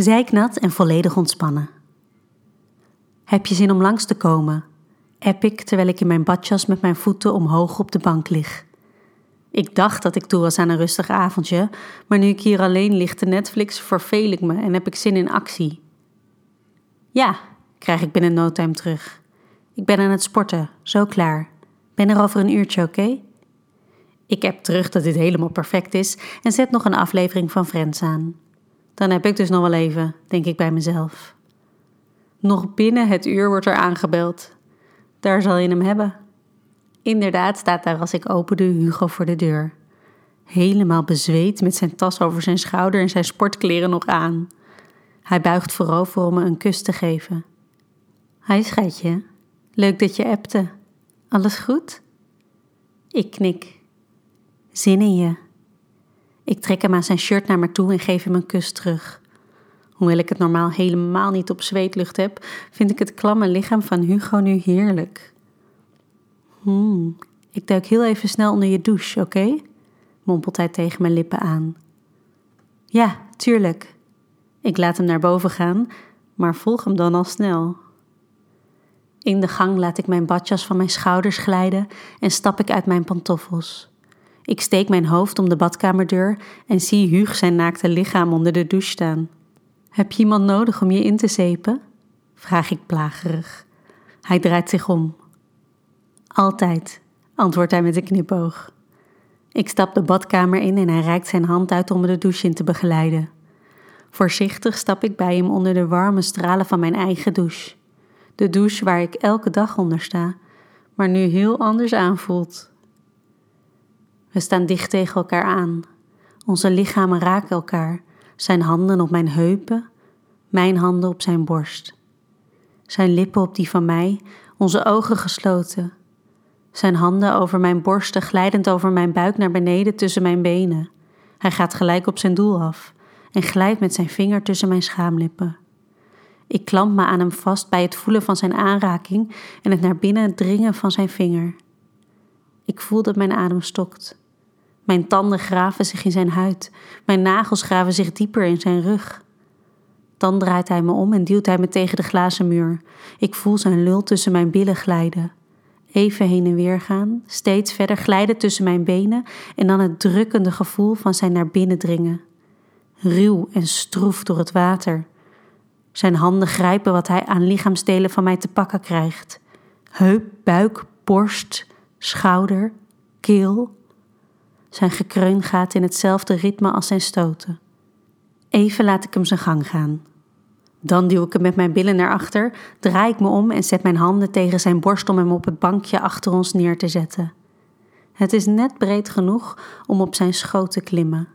Zijknat en volledig ontspannen. Heb je zin om langs te komen? App ik terwijl ik in mijn badjas met mijn voeten omhoog op de bank lig. Ik dacht dat ik toe was aan een rustig avondje, maar nu ik hier alleen lig te Netflix, verveel ik me en heb ik zin in actie. Ja, krijg ik binnen no time terug. Ik ben aan het sporten, zo klaar. Ben er over een uurtje, oké? Ik heb terug dat dit helemaal perfect is en zet nog een aflevering van Friends aan. Dan heb ik dus nog wel even, denk ik bij mezelf. Nog binnen het uur wordt er aangebeld. Daar zal je hem hebben. Inderdaad staat daar als ik opende Hugo voor de deur. Helemaal bezweet met zijn tas over zijn schouder en zijn sportkleren nog aan. Hij buigt voorover om me een kus te geven. Hi schatje, leuk dat je appte. Alles goed? Ik knik. Zin in je. Ik trek hem aan zijn shirt naar me toe en geef hem een kus terug. Hoewel ik het normaal helemaal niet op zweetlucht heb, vind ik het klamme lichaam van Hugo nu heerlijk. Hmm, ik duik heel even snel onder je douche, oké? mompelt hij tegen mijn lippen aan. Ja, tuurlijk. Ik laat hem naar boven gaan, maar volg hem dan al snel. In de gang laat ik mijn badjas van mijn schouders glijden en stap ik uit mijn pantoffels. Ik steek mijn hoofd om de badkamerdeur en zie Huug zijn naakte lichaam onder de douche staan. Heb je iemand nodig om je in te zeepen? vraag ik plagerig. Hij draait zich om. Altijd, antwoordt hij met een knipoog. Ik stap de badkamer in en hij reikt zijn hand uit om me de douche in te begeleiden. Voorzichtig stap ik bij hem onder de warme stralen van mijn eigen douche. De douche waar ik elke dag onder sta, maar nu heel anders aanvoelt. We staan dicht tegen elkaar aan. Onze lichamen raken elkaar, zijn handen op mijn heupen, mijn handen op zijn borst. Zijn lippen op die van mij, onze ogen gesloten. Zijn handen over mijn borsten, glijdend over mijn buik naar beneden tussen mijn benen. Hij gaat gelijk op zijn doel af en glijdt met zijn vinger tussen mijn schaamlippen. Ik klamp me aan hem vast bij het voelen van zijn aanraking en het naar binnen dringen van zijn vinger. Ik voel dat mijn adem stokt. Mijn tanden graven zich in zijn huid, mijn nagels graven zich dieper in zijn rug. Dan draait hij me om en duwt hij me tegen de glazen muur. Ik voel zijn lul tussen mijn billen glijden. Even heen en weer gaan, steeds verder glijden tussen mijn benen en dan het drukkende gevoel van zijn naar binnen dringen. Ruw en stroef door het water. Zijn handen grijpen wat hij aan lichaamsdelen van mij te pakken krijgt: heup, buik, borst, schouder, keel. Zijn gekreun gaat in hetzelfde ritme als zijn stoten. Even laat ik hem zijn gang gaan. Dan duw ik hem met mijn billen naar achter, draai ik me om en zet mijn handen tegen zijn borst om hem op het bankje achter ons neer te zetten. Het is net breed genoeg om op zijn schoot te klimmen.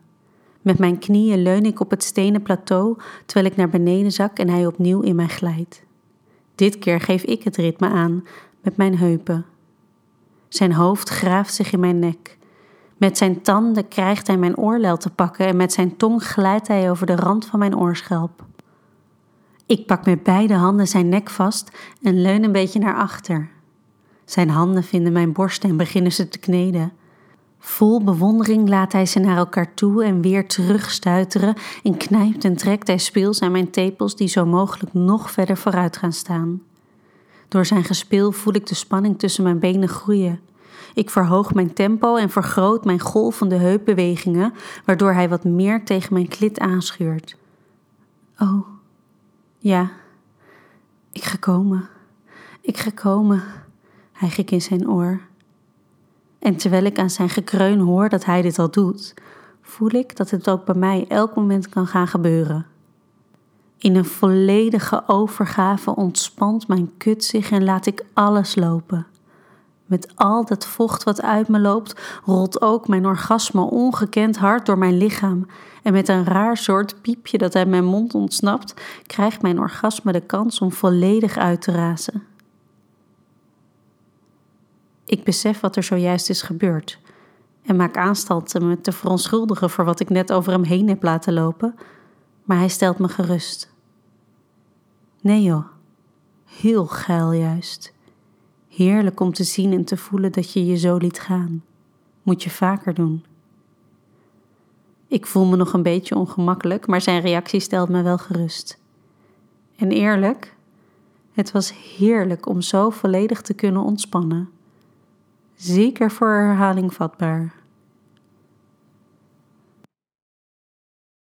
Met mijn knieën leun ik op het stenen plateau terwijl ik naar beneden zak en hij opnieuw in mij glijdt. Dit keer geef ik het ritme aan met mijn heupen. Zijn hoofd graaft zich in mijn nek. Met zijn tanden krijgt hij mijn oorlel te pakken en met zijn tong glijdt hij over de rand van mijn oorschelp. Ik pak met beide handen zijn nek vast en leun een beetje naar achter. Zijn handen vinden mijn borst en beginnen ze te kneden. Vol bewondering laat hij ze naar elkaar toe en weer terugstuiteren en knijpt en trekt hij speels aan mijn tepels die zo mogelijk nog verder vooruit gaan staan. Door zijn gespeel voel ik de spanning tussen mijn benen groeien. Ik verhoog mijn tempo en vergroot mijn golvende heupbewegingen, waardoor hij wat meer tegen mijn klit aanschuurt. Oh, ja, ik ga komen. Ik ga komen, hijg ik in zijn oor. En terwijl ik aan zijn gekreun hoor dat hij dit al doet, voel ik dat het ook bij mij elk moment kan gaan gebeuren. In een volledige overgave ontspant mijn kut zich en laat ik alles lopen. Met al dat vocht wat uit me loopt, rolt ook mijn orgasme ongekend hard door mijn lichaam. En met een raar soort piepje dat uit mijn mond ontsnapt, krijgt mijn orgasme de kans om volledig uit te razen. Ik besef wat er zojuist is gebeurd en maak aanstalten me te verontschuldigen voor wat ik net over hem heen heb laten lopen, maar hij stelt me gerust. Nee joh, heel geil juist. Heerlijk om te zien en te voelen dat je je zo liet gaan. Moet je vaker doen. Ik voel me nog een beetje ongemakkelijk, maar zijn reactie stelt me wel gerust. En eerlijk, het was heerlijk om zo volledig te kunnen ontspannen. Zeker voor herhaling vatbaar.